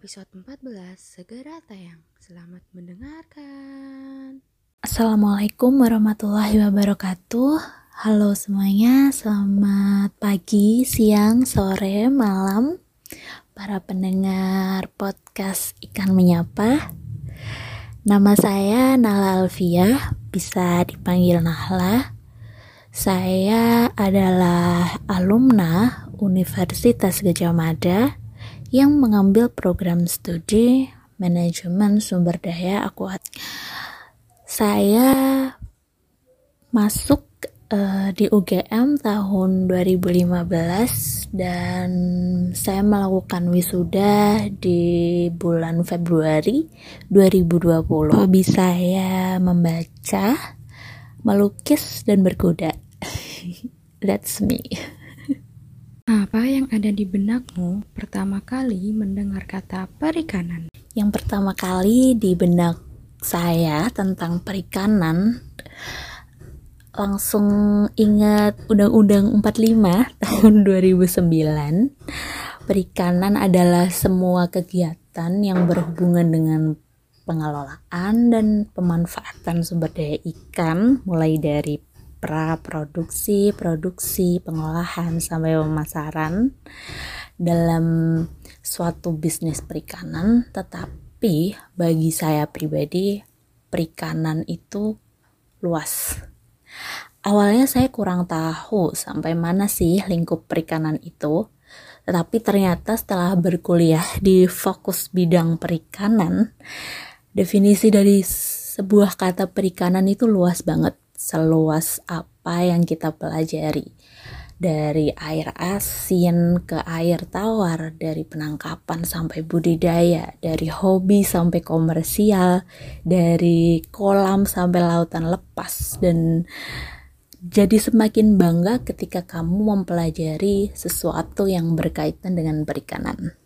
Episode 14 segera tayang. Selamat mendengarkan. Assalamualaikum warahmatullahi wabarakatuh. Halo semuanya, selamat pagi, siang, sore, malam. Para pendengar podcast Ikan Menyapa. Nama saya Nala Alfia, bisa dipanggil Nahla. Saya adalah alumna Universitas Gajah Mada yang mengambil program studi manajemen sumber daya akuatik. Saya masuk uh, di UGM tahun 2015 dan saya melakukan wisuda di bulan Februari 2020. Hobi saya membaca, melukis dan berkuda. That's me. Apa yang ada di benakmu pertama kali mendengar kata perikanan? Yang pertama kali di benak saya tentang perikanan langsung ingat Undang-Undang 45 tahun 2009. Perikanan adalah semua kegiatan yang berhubungan dengan pengelolaan dan pemanfaatan sumber daya ikan mulai dari pra-produksi, produksi, pengolahan sampai pemasaran dalam suatu bisnis perikanan, tetapi bagi saya pribadi perikanan itu luas. Awalnya saya kurang tahu sampai mana sih lingkup perikanan itu, tetapi ternyata setelah berkuliah di fokus bidang perikanan, definisi dari sebuah kata perikanan itu luas banget seluas apa yang kita pelajari dari air asin ke air tawar, dari penangkapan sampai budidaya, dari hobi sampai komersial, dari kolam sampai lautan lepas dan jadi semakin bangga ketika kamu mempelajari sesuatu yang berkaitan dengan perikanan.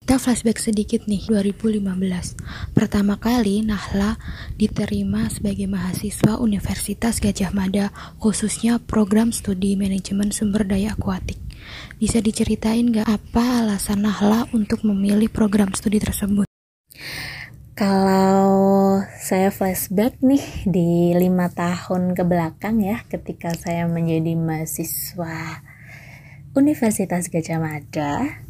Kita flashback sedikit nih, 2015. Pertama kali Nahla diterima sebagai mahasiswa Universitas Gajah Mada, khususnya program studi manajemen sumber daya akuatik. Bisa diceritain gak apa alasan Nahla untuk memilih program studi tersebut? Kalau saya flashback nih di lima tahun ke belakang ya, ketika saya menjadi mahasiswa Universitas Gajah Mada,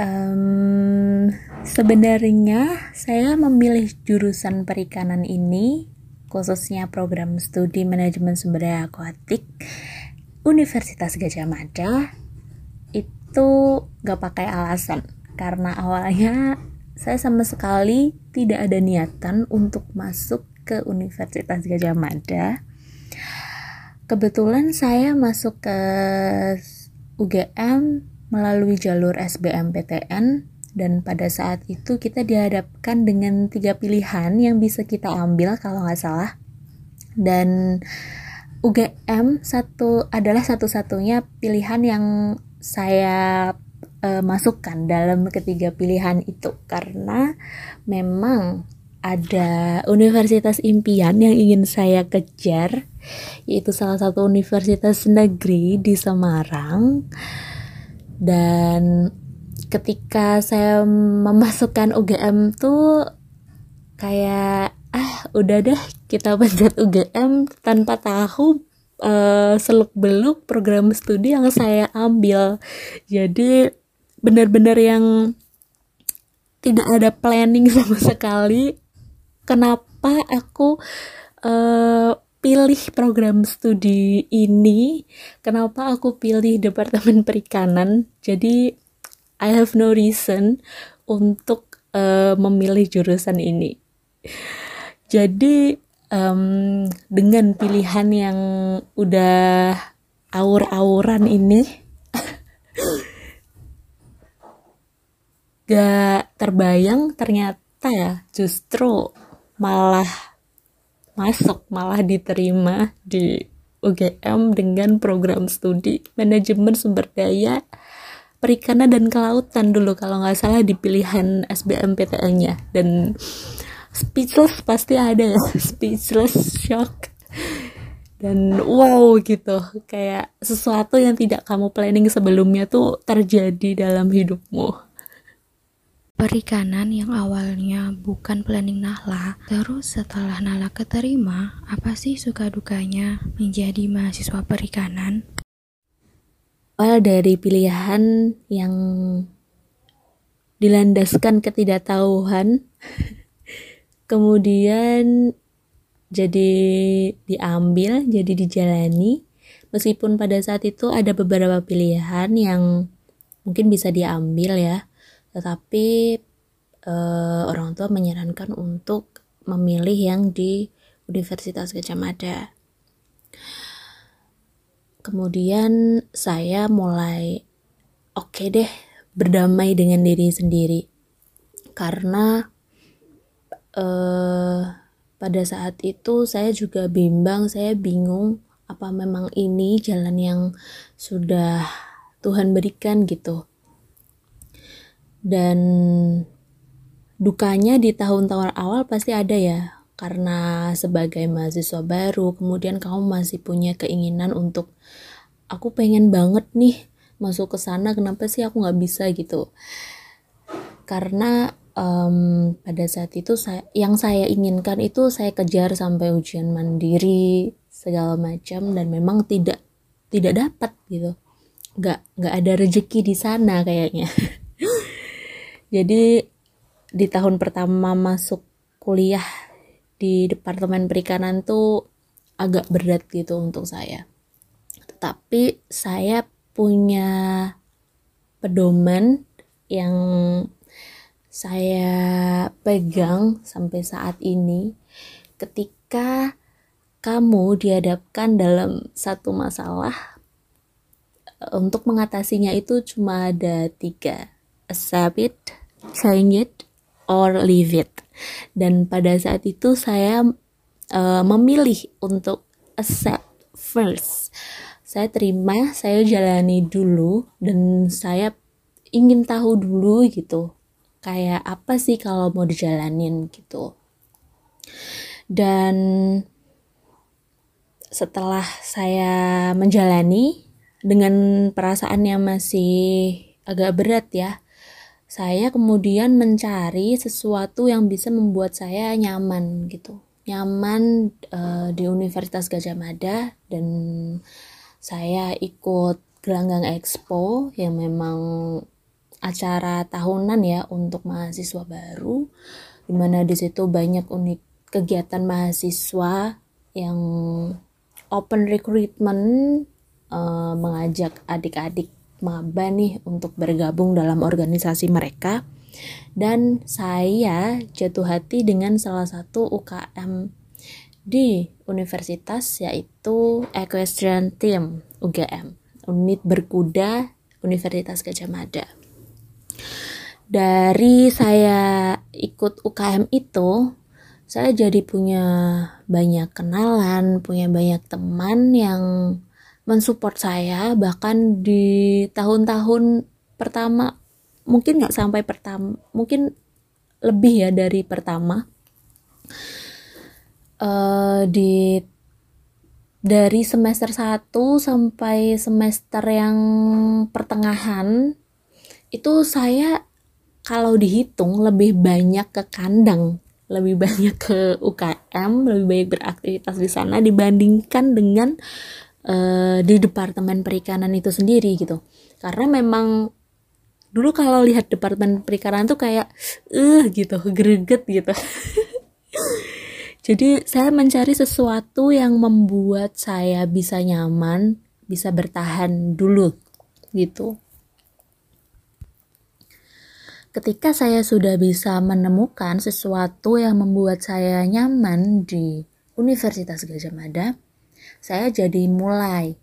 Um, sebenarnya saya memilih jurusan perikanan ini khususnya program studi manajemen sumber daya akuatik Universitas Gajah Mada. Itu gak pakai alasan karena awalnya saya sama sekali tidak ada niatan untuk masuk ke Universitas Gajah Mada. Kebetulan saya masuk ke UGM melalui jalur SBMPTN dan pada saat itu kita dihadapkan dengan tiga pilihan yang bisa kita ambil kalau nggak salah. Dan UGM satu adalah satu-satunya pilihan yang saya uh, masukkan dalam ketiga pilihan itu. Karena memang ada universitas impian yang ingin saya kejar yaitu salah satu universitas negeri di Semarang dan ketika saya memasukkan UGM tuh kayak ah udah deh kita pencet UGM tanpa tahu uh, seluk beluk program studi yang saya ambil. Jadi benar-benar yang tidak ada planning sama sekali. Kenapa aku pilih program studi ini, kenapa aku pilih Departemen Perikanan. Jadi I have no reason untuk uh, memilih jurusan ini. Jadi um, dengan pilihan yang udah aur-auran ini, gak terbayang ternyata ya justru malah masuk malah diterima di UGM dengan program studi manajemen sumber daya perikanan dan kelautan dulu kalau nggak salah di pilihan SBMPTN-nya dan speechless pasti ada ya speechless shock. Dan wow gitu kayak sesuatu yang tidak kamu planning sebelumnya tuh terjadi dalam hidupmu perikanan yang awalnya bukan planning Nahla, terus setelah Nahla keterima, apa sih suka dukanya menjadi mahasiswa perikanan? Well, dari pilihan yang dilandaskan ketidaktahuan, kemudian jadi diambil, jadi dijalani, meskipun pada saat itu ada beberapa pilihan yang mungkin bisa diambil ya tetapi uh, orang tua menyarankan untuk memilih yang di Universitas Gajah Mada. Kemudian saya mulai oke okay deh berdamai dengan diri sendiri karena uh, pada saat itu saya juga bimbang, saya bingung apa memang ini jalan yang sudah Tuhan berikan gitu dan dukanya di tahun-tahun awal pasti ada ya. Karena sebagai mahasiswa baru kemudian kamu masih punya keinginan untuk aku pengen banget nih masuk ke sana kenapa sih aku nggak bisa? gitu. Karena um, pada saat itu saya yang saya inginkan itu saya kejar sampai ujian mandiri segala macam dan memang tidak tidak dapat gitu. Nggak nggak ada rezeki di sana kayaknya Jadi di tahun pertama masuk kuliah di Departemen Perikanan tuh agak berat gitu untuk saya. Tetapi saya punya pedoman yang saya pegang sampai saat ini ketika kamu dihadapkan dalam satu masalah untuk mengatasinya itu cuma ada tiga accept it change it or leave it. Dan pada saat itu saya uh, memilih untuk accept first. Saya terima saya jalani dulu dan saya ingin tahu dulu gitu kayak apa sih kalau mau dijalanin gitu. Dan setelah saya menjalani dengan perasaan yang masih agak berat ya saya kemudian mencari sesuatu yang bisa membuat saya nyaman gitu. Nyaman uh, di Universitas Gajah Mada dan saya ikut gelanggang expo yang memang acara tahunan ya untuk mahasiswa baru di mana di situ banyak unik kegiatan mahasiswa yang open recruitment uh, mengajak adik-adik maba nih untuk bergabung dalam organisasi mereka. Dan saya jatuh hati dengan salah satu UKM di universitas yaitu Equestrian Team UGM unit berkuda Universitas Gajah Mada. Dari saya ikut UKM itu saya jadi punya banyak kenalan, punya banyak teman yang mensupport saya bahkan di tahun-tahun pertama mungkin nggak sampai pertama mungkin lebih ya dari pertama uh, di dari semester 1 sampai semester yang pertengahan itu saya kalau dihitung lebih banyak ke kandang lebih banyak ke UKM lebih banyak beraktivitas di sana dibandingkan dengan uh, di departemen perikanan itu sendiri gitu. Karena memang dulu kalau lihat departemen perikanan tuh kayak eh gitu greget gitu. Jadi saya mencari sesuatu yang membuat saya bisa nyaman bisa bertahan dulu gitu. Ketika saya sudah bisa menemukan sesuatu yang membuat saya nyaman di Universitas Gajah Mada saya jadi mulai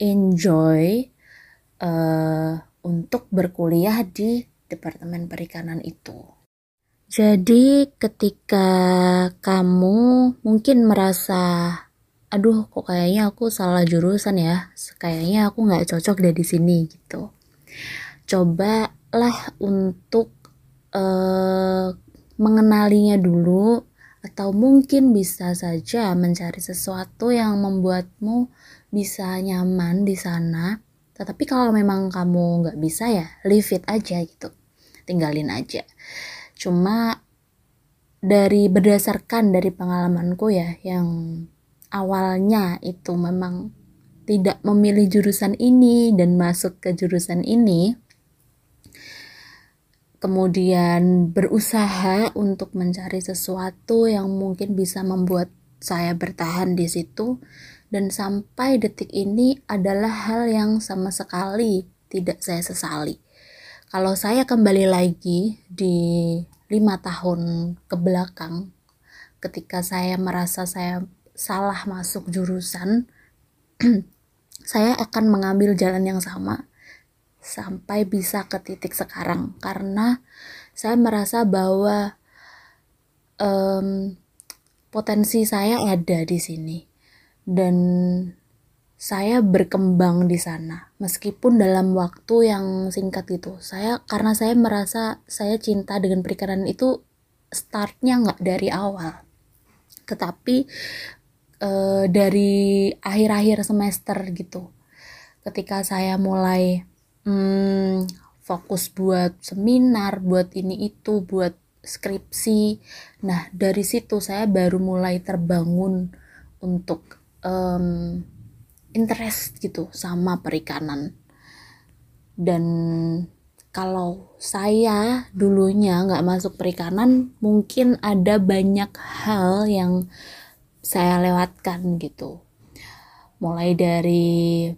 enjoy uh, untuk berkuliah di Departemen Perikanan itu. Jadi ketika kamu mungkin merasa aduh kok kayaknya aku salah jurusan ya kayaknya aku nggak cocok deh di sini gitu cobalah untuk uh, mengenalinya dulu atau mungkin bisa saja mencari sesuatu yang membuatmu bisa nyaman di sana. Tetapi kalau memang kamu nggak bisa ya, leave it aja gitu. tinggalin aja cuma dari berdasarkan dari pengalamanku ya yang awalnya itu memang tidak memilih jurusan ini dan masuk ke jurusan ini kemudian berusaha untuk mencari sesuatu yang mungkin bisa membuat saya bertahan di situ dan sampai detik ini adalah hal yang sama sekali tidak saya sesali. Kalau saya kembali lagi di lima tahun ke belakang, ketika saya merasa saya salah masuk jurusan, saya akan mengambil jalan yang sama sampai bisa ke titik sekarang. Karena saya merasa bahwa um, potensi saya ada di sini. Dan saya berkembang di sana. Meskipun dalam waktu yang singkat itu. Saya karena saya merasa saya cinta dengan perikanan itu startnya nggak dari awal. Tetapi e, dari akhir-akhir semester gitu. Ketika saya mulai hmm, fokus buat seminar, buat ini itu, buat skripsi. Nah, dari situ saya baru mulai terbangun untuk um, interest gitu sama perikanan. Dan kalau saya dulunya nggak masuk perikanan, mungkin ada banyak hal yang saya lewatkan gitu. Mulai dari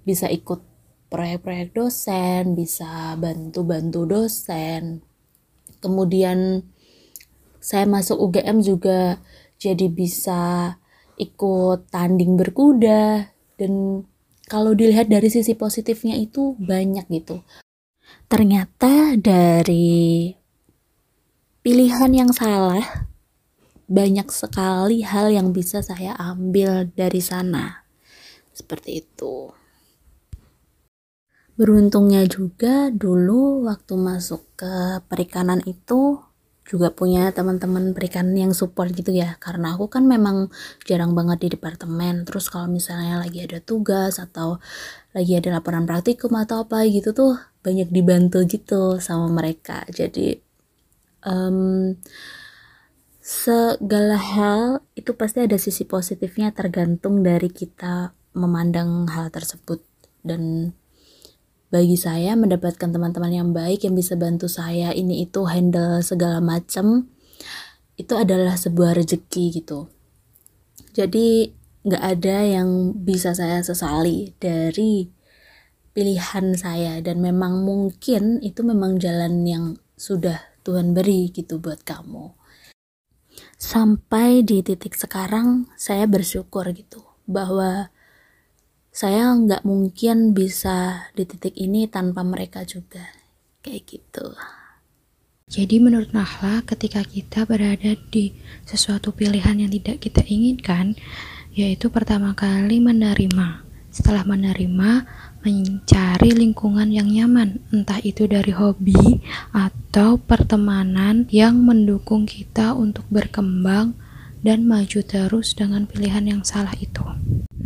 bisa ikut proyek-proyek dosen, bisa bantu-bantu dosen. Kemudian saya masuk UGM juga jadi bisa ikut tanding berkuda dan kalau dilihat dari sisi positifnya itu banyak gitu. Ternyata dari pilihan yang salah banyak sekali hal yang bisa saya ambil dari sana. Seperti itu. Beruntungnya juga dulu waktu masuk ke perikanan itu juga punya teman-teman perikanan yang support gitu ya. Karena aku kan memang jarang banget di departemen. Terus kalau misalnya lagi ada tugas atau lagi ada laporan praktikum atau apa gitu tuh banyak dibantu gitu sama mereka. Jadi um, segala hal itu pasti ada sisi positifnya tergantung dari kita memandang hal tersebut. Dan bagi saya mendapatkan teman-teman yang baik yang bisa bantu saya ini itu handle segala macam itu adalah sebuah rezeki gitu. Jadi nggak ada yang bisa saya sesali dari pilihan saya. Dan memang mungkin itu memang jalan yang sudah Tuhan beri gitu buat kamu. Sampai di titik sekarang saya bersyukur gitu bahwa saya nggak mungkin bisa di titik ini tanpa mereka juga. Kayak gitu. Jadi menurut Nahla ketika kita berada di sesuatu pilihan yang tidak kita inginkan yaitu pertama kali menerima. Setelah menerima mencari lingkungan yang nyaman entah itu dari hobi atau pertemanan yang mendukung kita untuk berkembang dan maju terus dengan pilihan yang salah itu.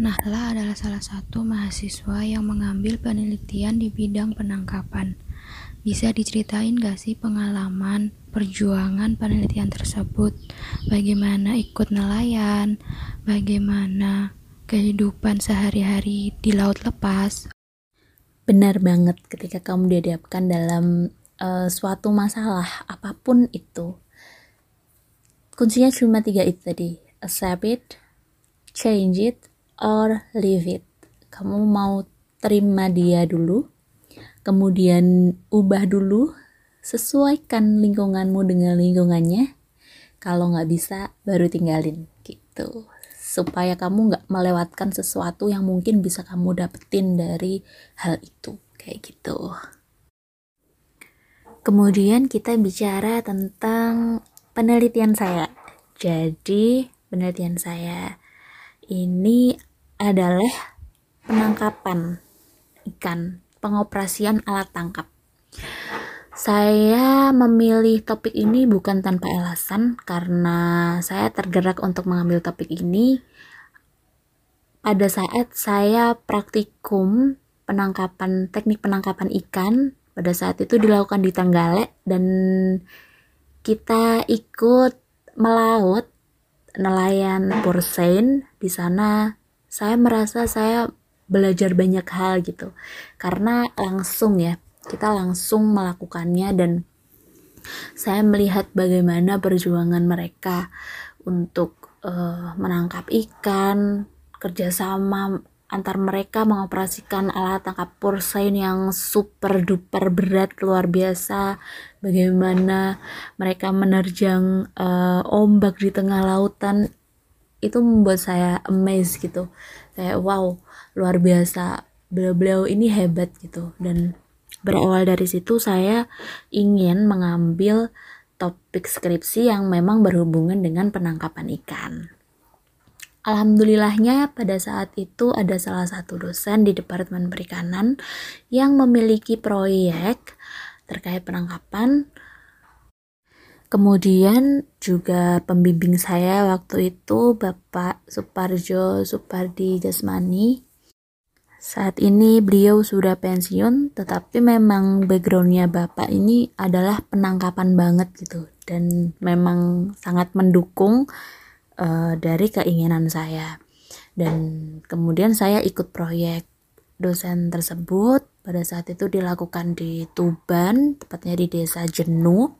Nahla adalah salah satu mahasiswa yang mengambil penelitian di bidang penangkapan. Bisa diceritain gak sih pengalaman perjuangan penelitian tersebut? Bagaimana ikut nelayan? Bagaimana kehidupan sehari-hari di laut lepas? Benar banget ketika kamu dihadapkan dalam uh, suatu masalah apa pun itu. Kuncinya cuma tiga itu tadi. Accept it, change it, or leave it. Kamu mau terima dia dulu, kemudian ubah dulu, sesuaikan lingkunganmu dengan lingkungannya. Kalau nggak bisa, baru tinggalin gitu. Supaya kamu nggak melewatkan sesuatu yang mungkin bisa kamu dapetin dari hal itu. Kayak gitu. Kemudian kita bicara tentang penelitian saya. Jadi, penelitian saya ini adalah penangkapan ikan, pengoperasian alat tangkap. Saya memilih topik ini bukan tanpa alasan karena saya tergerak untuk mengambil topik ini pada saat saya praktikum penangkapan teknik penangkapan ikan pada saat itu dilakukan di Tenggale dan kita ikut melaut nelayan Pursein di sana saya merasa saya belajar banyak hal gitu. Karena langsung ya kita langsung melakukannya dan saya melihat bagaimana perjuangan mereka untuk uh, menangkap ikan kerjasama antar mereka mengoperasikan alat tangkap porsain yang super duper berat luar biasa. Bagaimana mereka menerjang uh, ombak di tengah lautan itu membuat saya amazed gitu. Kayak wow luar biasa. Beliau-beliau ini hebat gitu. Dan berawal dari situ saya ingin mengambil topik skripsi yang memang berhubungan dengan penangkapan ikan. Alhamdulillahnya pada saat itu ada salah satu dosen di Departemen Perikanan yang memiliki proyek terkait penangkapan. Kemudian juga pembimbing saya waktu itu Bapak Suparjo Supardi Jasmani. Saat ini beliau sudah pensiun, tetapi memang backgroundnya Bapak ini adalah penangkapan banget gitu. Dan memang sangat mendukung uh, dari keinginan saya dan kemudian saya ikut proyek dosen tersebut pada saat itu dilakukan di Tuban tepatnya di desa Jenu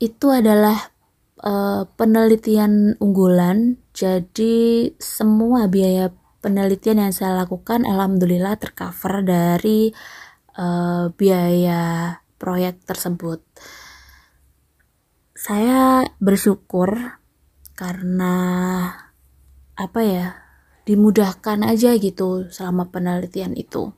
itu adalah uh, penelitian unggulan. Jadi semua biaya penelitian yang saya lakukan alhamdulillah tercover dari uh, biaya proyek tersebut. Saya bersyukur karena apa ya dimudahkan aja gitu selama penelitian itu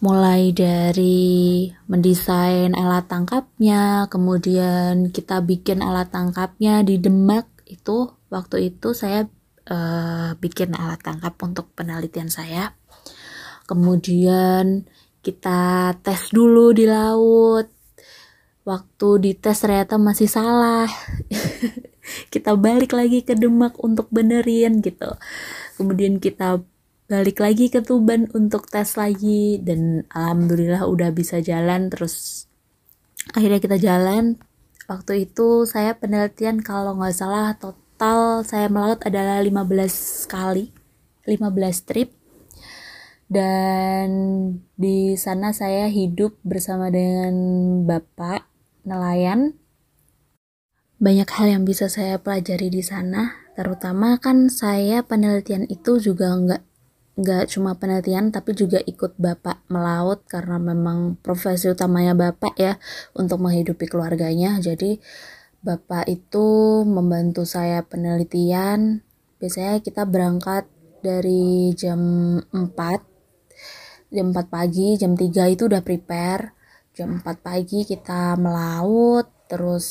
mulai dari mendesain alat tangkapnya kemudian kita bikin alat tangkapnya di Demak. Itu waktu itu saya uh, bikin alat tangkap untuk penelitian saya. Kemudian kita tes dulu di laut. Waktu dites ternyata masih salah. Kita balik lagi ke Demak untuk benerin gitu. Kemudian kita balik lagi ke Tuban untuk tes lagi dan alhamdulillah udah bisa jalan. Terus akhirnya kita jalan. Waktu itu saya penelitian kalau nggak salah total saya melaut adalah 15 kali 15 trip. Dan di sana saya hidup bersama dengan bapak nelayan. Banyak hal yang bisa saya pelajari di sana, terutama kan saya penelitian itu juga nggak nggak cuma penelitian tapi juga ikut bapak melaut karena memang profesi utamanya bapak ya untuk menghidupi keluarganya. Jadi bapak itu membantu saya penelitian. Biasanya kita berangkat dari jam 4 jam 4 pagi jam 3 itu udah prepare. Jam 4 pagi kita melaut terus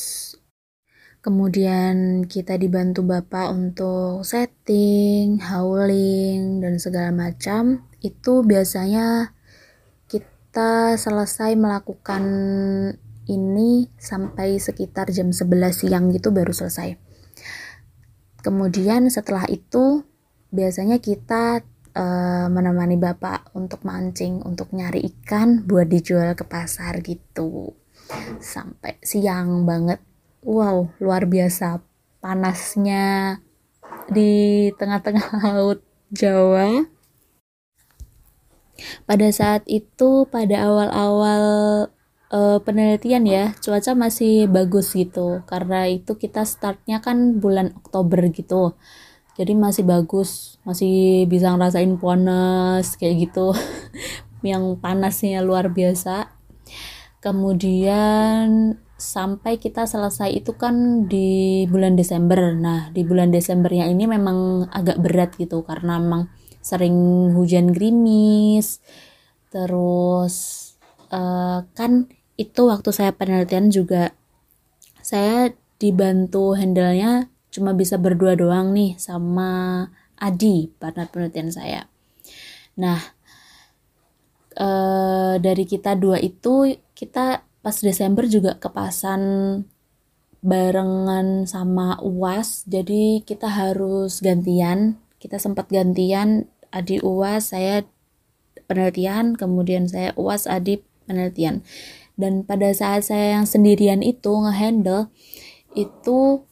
kemudian kita dibantu bapak untuk setting, howling dan segala macam. Itu biasanya kita selesai melakukan ini sampai sekitar jam 11 siang gitu baru selesai. Kemudian setelah itu biasanya kita uh, menemani bapak untuk mancing untuk nyari ikan buat dijual ke pasar gitu. Sampai siang banget wow luar biasa. Panasnya di tengah-tengah laut Jawa. Pada saat itu pada awal-awal uh, penelitian ya cuaca masih bagus gitu. Karena itu kita startnya kan bulan Oktober gitu. Jadi masih bagus masih bisa ngerasain panas kayak gitu. Yang panasnya luar biasa. Kemudian sampai kita selesai itu kan di bulan Desember. Nah di bulan Desembernya ini memang agak berat gitu karena memang sering hujan gerimis. Terus uh, kan itu waktu saya penelitian juga saya dibantu handle-nya cuma bisa berdua doang nih sama Adi partner penelitian saya. Nah e, dari kita dua itu kita pas Desember juga kepasan barengan sama UAS jadi kita harus gantian. Kita sempat gantian Adi UAS saya penelitian kemudian saya uas adip penelitian. Dan pada saat saya yang sendirian itu ngehandle itu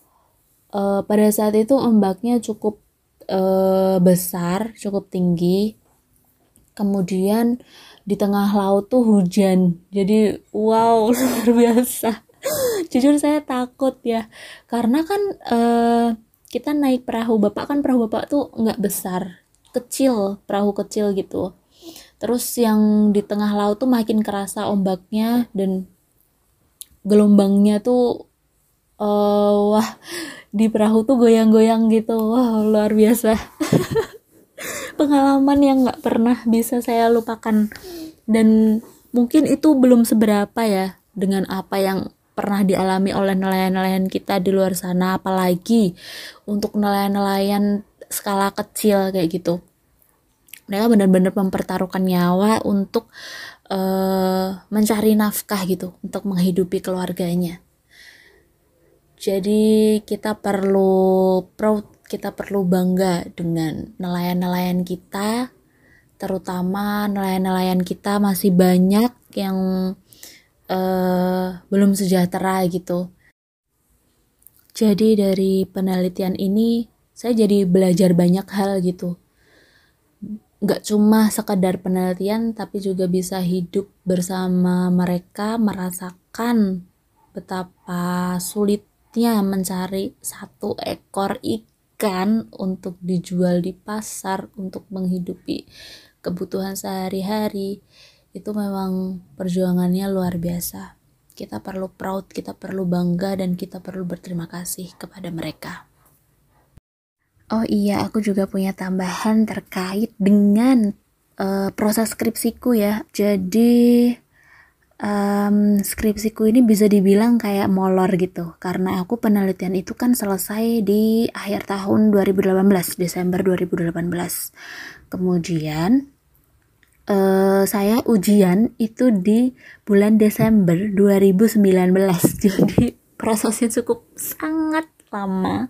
uh, pada saat itu ombaknya cukup uh, besar cukup tinggi. Kemudian di tengah laut tuh hujan. Jadi wow luar biasa. Jujur saya takut ya. Karena kan uh, kita naik perahu bapak kan perahu bapak tuh nggak besar. Kecil perahu kecil gitu. Terus yang di tengah laut tuh makin kerasa ombaknya dan gelombangnya tuh uh, wah di perahu tuh goyang-goyang gitu. Wah luar biasa pengalaman yang nggak pernah bisa saya lupakan. Dan mungkin itu belum seberapa ya dengan apa yang pernah dialami oleh nelayan-nelayan kita di luar sana apalagi untuk nelayan-nelayan skala kecil kayak gitu. Mereka benar-benar mempertaruhkan nyawa untuk uh, mencari nafkah gitu untuk menghidupi keluarganya. Jadi kita perlu proud kita perlu bangga dengan nelayan-nelayan kita terutama nelayan-nelayan kita masih banyak yang uh, belum sejahtera gitu. Jadi dari penelitian ini saya jadi belajar banyak hal gitu. Gak cuma sekedar penelitian tapi juga bisa hidup bersama mereka merasakan betapa sulitnya mencari satu ekor ikan untuk dijual di pasar untuk menghidupi kebutuhan sehari-hari itu memang perjuangannya luar biasa. Kita perlu proud, kita perlu bangga, dan kita perlu berterima kasih kepada mereka. Oh iya, aku juga punya tambahan terkait dengan uh, proses skripsiku ya. Jadi um, skripsiku ini bisa dibilang kayak molor gitu. Karena aku penelitian itu kan selesai di akhir tahun 2018 Desember 2018 kemudian uh, saya ujian itu di bulan Desember 2019 jadi prosesnya cukup sangat lama.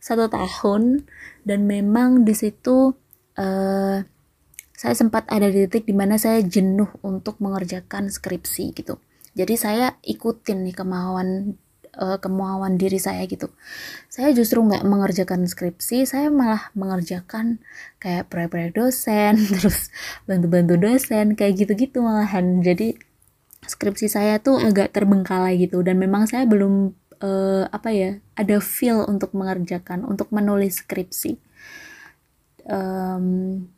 Satu tahun. Dan memang di situ uh, saya sempat ada di titik di mana saya jenuh untuk mengerjakan skripsi gitu. Jadi saya ikutin nih kemauan uh, kemauan diri saya gitu. Saya justru nggak mengerjakan skripsi saya malah mengerjakan kayak proyek-proyek dosen terus bantu-bantu dosen kayak gitu-gitu malahan. Jadi skripsi saya tuh agak terbengkalai gitu. Dan memang saya belum uh, apa ya ada feel untuk mengerjakan untuk menulis skripsi. Um,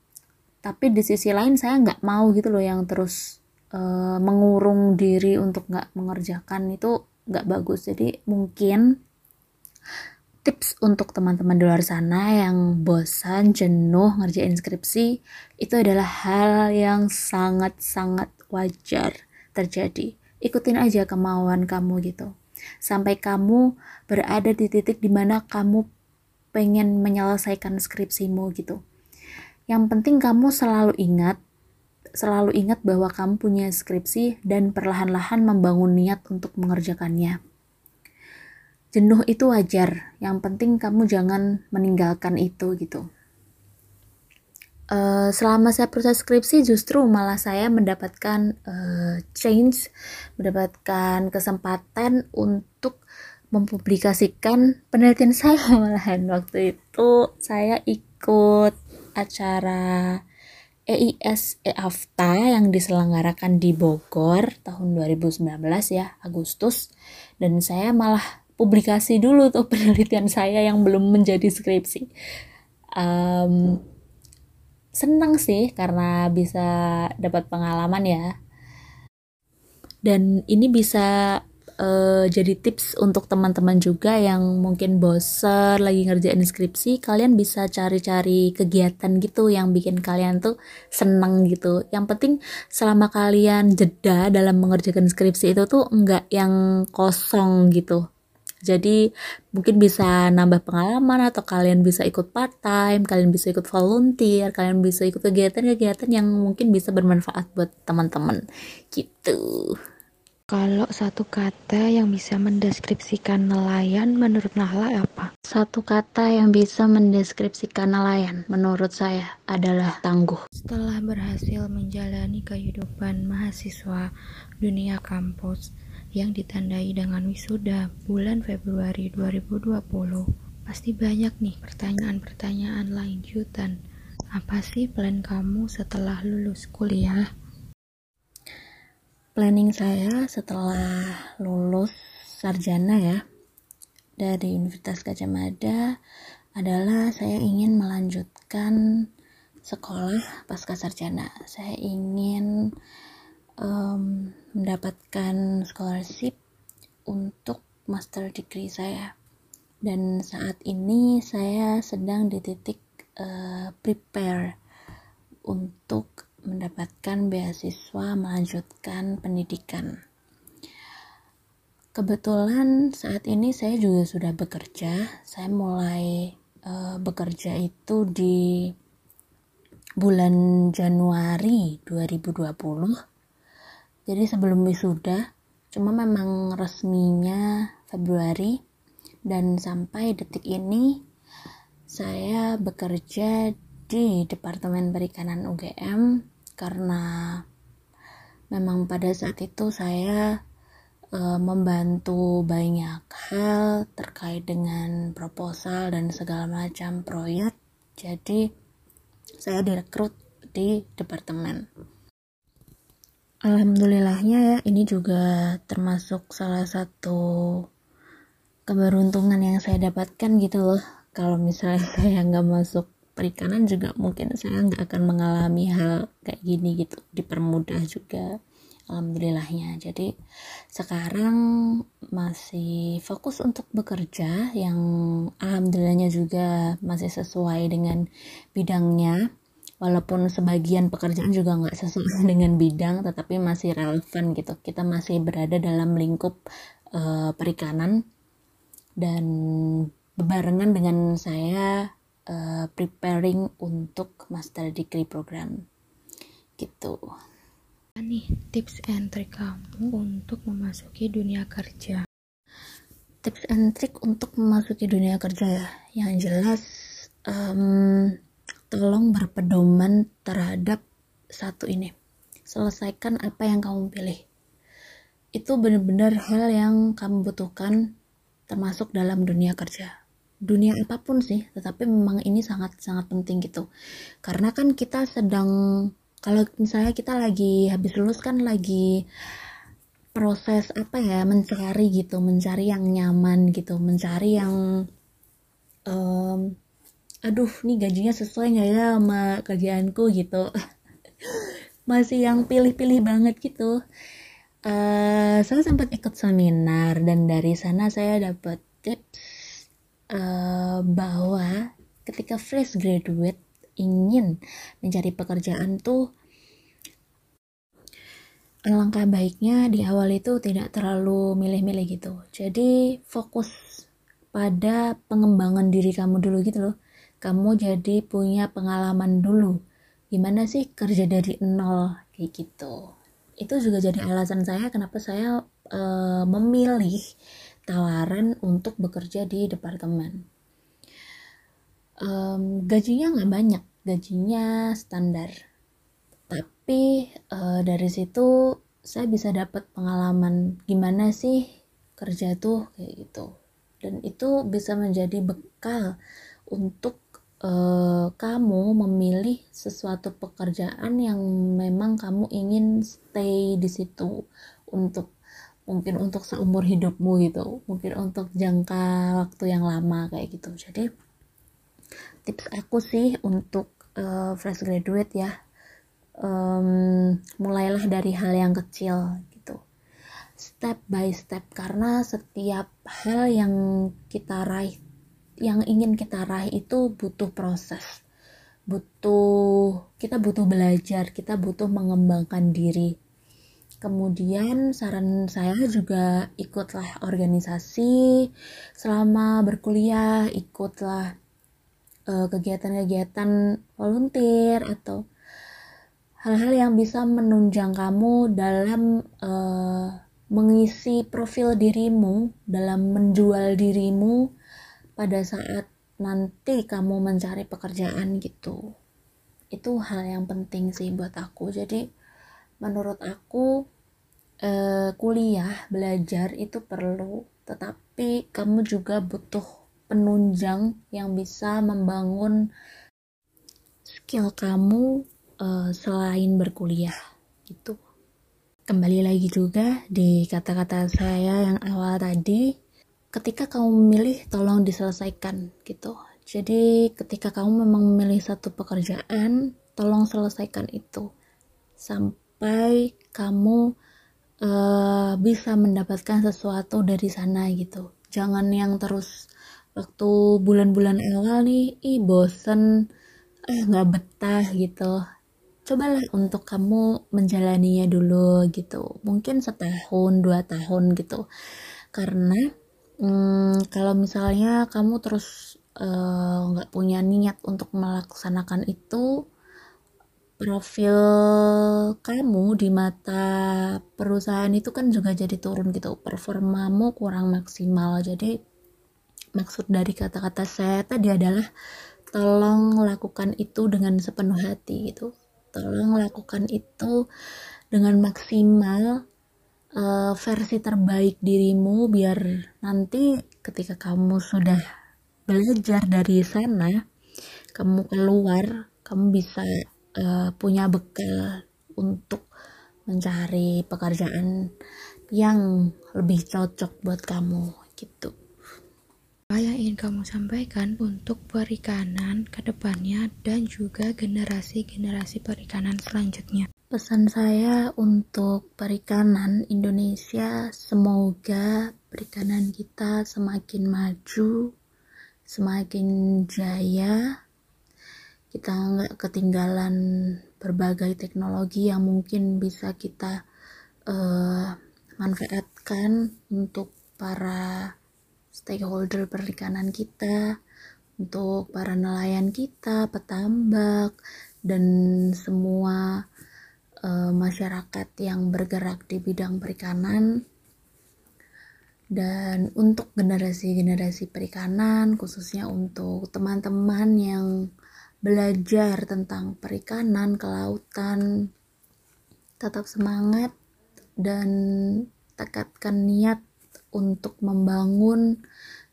tapi di sisi lain saya nggak mau gitu loh yang terus uh, mengurung diri untuk nggak mengerjakan itu nggak bagus jadi mungkin tips untuk teman-teman di luar sana yang bosan, jenuh ngerjain skripsi itu adalah hal yang sangat-sangat wajar terjadi. Ikutin aja kemauan kamu gitu. Sampai kamu berada di titik di mana kamu pengen menyelesaikan skripsimu gitu. Yang penting kamu selalu ingat selalu ingat bahwa kamu punya skripsi dan perlahan-lahan membangun niat untuk mengerjakannya. Jenuh itu wajar, yang penting kamu jangan meninggalkan itu gitu. Uh, selama saya proses skripsi justru malah saya mendapatkan uh, change, mendapatkan kesempatan untuk mempublikasikan penelitian saya malahan waktu itu saya ikut acara EIS EAFTA yang diselenggarakan di Bogor tahun 2019 ya, Agustus. Dan saya malah publikasi dulu tuh penelitian saya yang belum menjadi skripsi. Um, senang sih karena bisa dapat pengalaman ya. Dan ini bisa uh, jadi tips untuk teman-teman juga yang mungkin bosen lagi ngerjain skripsi kalian bisa cari-cari kegiatan gitu yang bikin kalian tuh seneng gitu. Yang penting selama kalian jeda dalam mengerjakan skripsi itu tuh enggak yang kosong gitu. Jadi mungkin bisa nambah pengalaman atau kalian bisa ikut part time, kalian bisa ikut volunteer, kalian bisa ikut kegiatan-kegiatan yang mungkin bisa bermanfaat buat teman-teman. Gitu. Kalau satu kata yang bisa mendeskripsikan nelayan menurut Nahla apa? Satu kata yang bisa mendeskripsikan nelayan menurut saya adalah tangguh. Setelah berhasil menjalani kehidupan mahasiswa dunia kampus yang ditandai dengan wisuda bulan Februari 2020, pasti banyak nih pertanyaan-pertanyaan lanjutan. Apa sih plan kamu setelah lulus kuliah? Planning saya setelah lulus sarjana ya dari Universitas Gajah Mada adalah saya ingin melanjutkan sekolah pasca sarjana. Saya ingin um, mendapatkan scholarship untuk master degree saya. Dan saat ini saya sedang di titik uh, prepare untuk mendapatkan beasiswa melanjutkan pendidikan. Kebetulan saat ini saya juga sudah bekerja. Saya mulai uh, bekerja itu di bulan Januari 2020. Jadi sebelum wisuda, cuma memang resminya Februari dan sampai detik ini saya bekerja di Departemen Perikanan UGM karena memang pada saat itu saya e, membantu banyak hal terkait dengan proposal dan segala macam proyek. Jadi saya direkrut di departemen. Alhamdulillahnya ya ini juga termasuk salah satu keberuntungan yang saya dapatkan gitu loh. Kalau misalnya saya nggak masuk perikanan juga mungkin saya nggak akan mengalami hal kayak gini gitu. Dipermudah juga alhamdulillahnya. Jadi sekarang masih fokus untuk bekerja yang alhamdulillahnya juga masih sesuai dengan bidangnya. Walaupun sebagian pekerjaan juga nggak sesuai dengan bidang tetapi masih relevan gitu. Kita masih berada dalam lingkup uh, perikanan. Dan berbarengan dengan saya uh, preparing untuk master degree program. Gitu. Nih tips and trick kamu untuk memasuki dunia kerja? Tips and trick untuk memasuki dunia kerja ya. Yang jelas um, tolong berpedoman terhadap satu ini. Selesaikan apa yang kamu pilih. Itu benar-benar hal yang kamu butuhkan termasuk dalam dunia kerja dunia apa pun sih tetapi memang ini sangat sangat penting gitu. Karena kan kita sedang kalau misalnya kita lagi habis lulus kan lagi proses apa ya mencari gitu mencari yang nyaman gitu mencari yang um, aduh nih gajinya sesuai nggak ya sama kerjaanku gitu. Masih yang pilih-pilih banget gitu. Uh, saya sempat ikut seminar dan dari sana saya dapat tips uh, bahwa ketika fresh graduate ingin mencari pekerjaan tuh alangkah baiknya di awal itu tidak terlalu milih-milih gitu. Jadi fokus pada pengembangan diri kamu dulu gitu loh. Kamu jadi punya pengalaman dulu. Gimana sih kerja dari nol kayak gitu. Itu juga jadi alasan saya kenapa saya uh, memilih tawaran untuk bekerja di departemen. Um, gajinya nggak banyak, gajinya standar. Tapi uh, dari situ saya bisa dapat pengalaman gimana sih kerja tuh kayak gitu. Dan itu bisa menjadi bekal untuk uh, kamu memilih sesuatu pekerjaan yang memang kamu ingin stay di situ untuk mungkin untuk seumur hidupmu gitu mungkin untuk jangka waktu yang lama kayak gitu. Jadi tips aku sih untuk uh, fresh graduate ya um, mulailah dari hal yang kecil gitu. Step by step karena setiap hal yang kita raih yang ingin kita raih itu butuh proses. Butuh kita butuh belajar kita butuh mengembangkan diri Kemudian saran saya juga ikutlah organisasi. Selama berkuliah, ikutlah kegiatan kegiatan-kegiatan volunteer atau hal-hal yang bisa menunjang kamu dalam uh, mengisi profil dirimu dalam menjual dirimu pada saat nanti kamu mencari pekerjaan gitu. Itu hal yang penting sih buat aku. Jadi menurut aku eh, kuliah belajar itu perlu tetapi kamu juga butuh penunjang yang bisa membangun skill kamu uh, selain berkuliah gitu. Kembali lagi juga di kata-kata saya yang awal tadi ketika kamu memilih tolong diselesaikan gitu. Jadi ketika kamu memang memilih satu pekerjaan tolong selesaikan itu. Sampai kamu uh, bisa mendapatkan sesuatu dari sana gitu. Jangan yang terus waktu bulan-bulan awal nih ih bosen eh nggak betah gitu. Cobalah untuk kamu menjalaninya dulu gitu. Mungkin setahun dua tahun gitu. Karena hmm, kalau misalnya kamu terus eh, nggak uh, punya niat untuk melaksanakan itu profil kamu di mata perusahaan itu kan juga jadi turun gitu. Performamu kurang maksimal. Jadi maksud dari kata-kata saya tadi adalah tolong lakukan itu dengan sepenuh hati gitu. Tolong lakukan itu dengan maksimal uh, versi terbaik dirimu biar nanti ketika kamu sudah belajar dari sana kamu keluar kamu bisa uh, punya bekal untuk mencari pekerjaan yang lebih cocok buat kamu gitu apa yang ingin kamu sampaikan untuk perikanan ke depannya dan juga generasi-generasi perikanan selanjutnya? Pesan saya untuk perikanan Indonesia, semoga perikanan kita semakin maju, semakin jaya, kita nggak ketinggalan berbagai teknologi yang mungkin bisa kita uh, manfaatkan untuk para stakeholder perikanan kita, untuk para nelayan kita, petambak, dan semua uh, masyarakat yang bergerak di bidang perikanan. Dan untuk generasi-generasi perikanan, khususnya untuk teman-teman yang belajar tentang perikanan, kelautan, tetap semangat dan tekadkan niat untuk membangun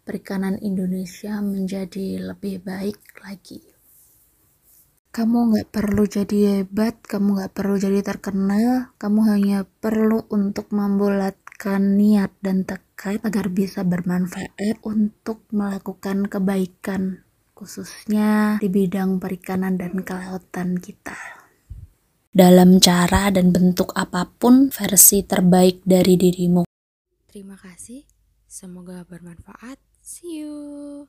perikanan Indonesia menjadi lebih baik lagi. Kamu nggak perlu jadi hebat, kamu nggak perlu jadi terkenal, kamu hanya perlu untuk membulatkan niat dan tekad agar bisa bermanfaat untuk melakukan kebaikan, khususnya di bidang perikanan dan kelautan kita. Dalam cara dan bentuk apa pun versi terbaik dari dirimu. Terima kasih, semoga bermanfaat. See you.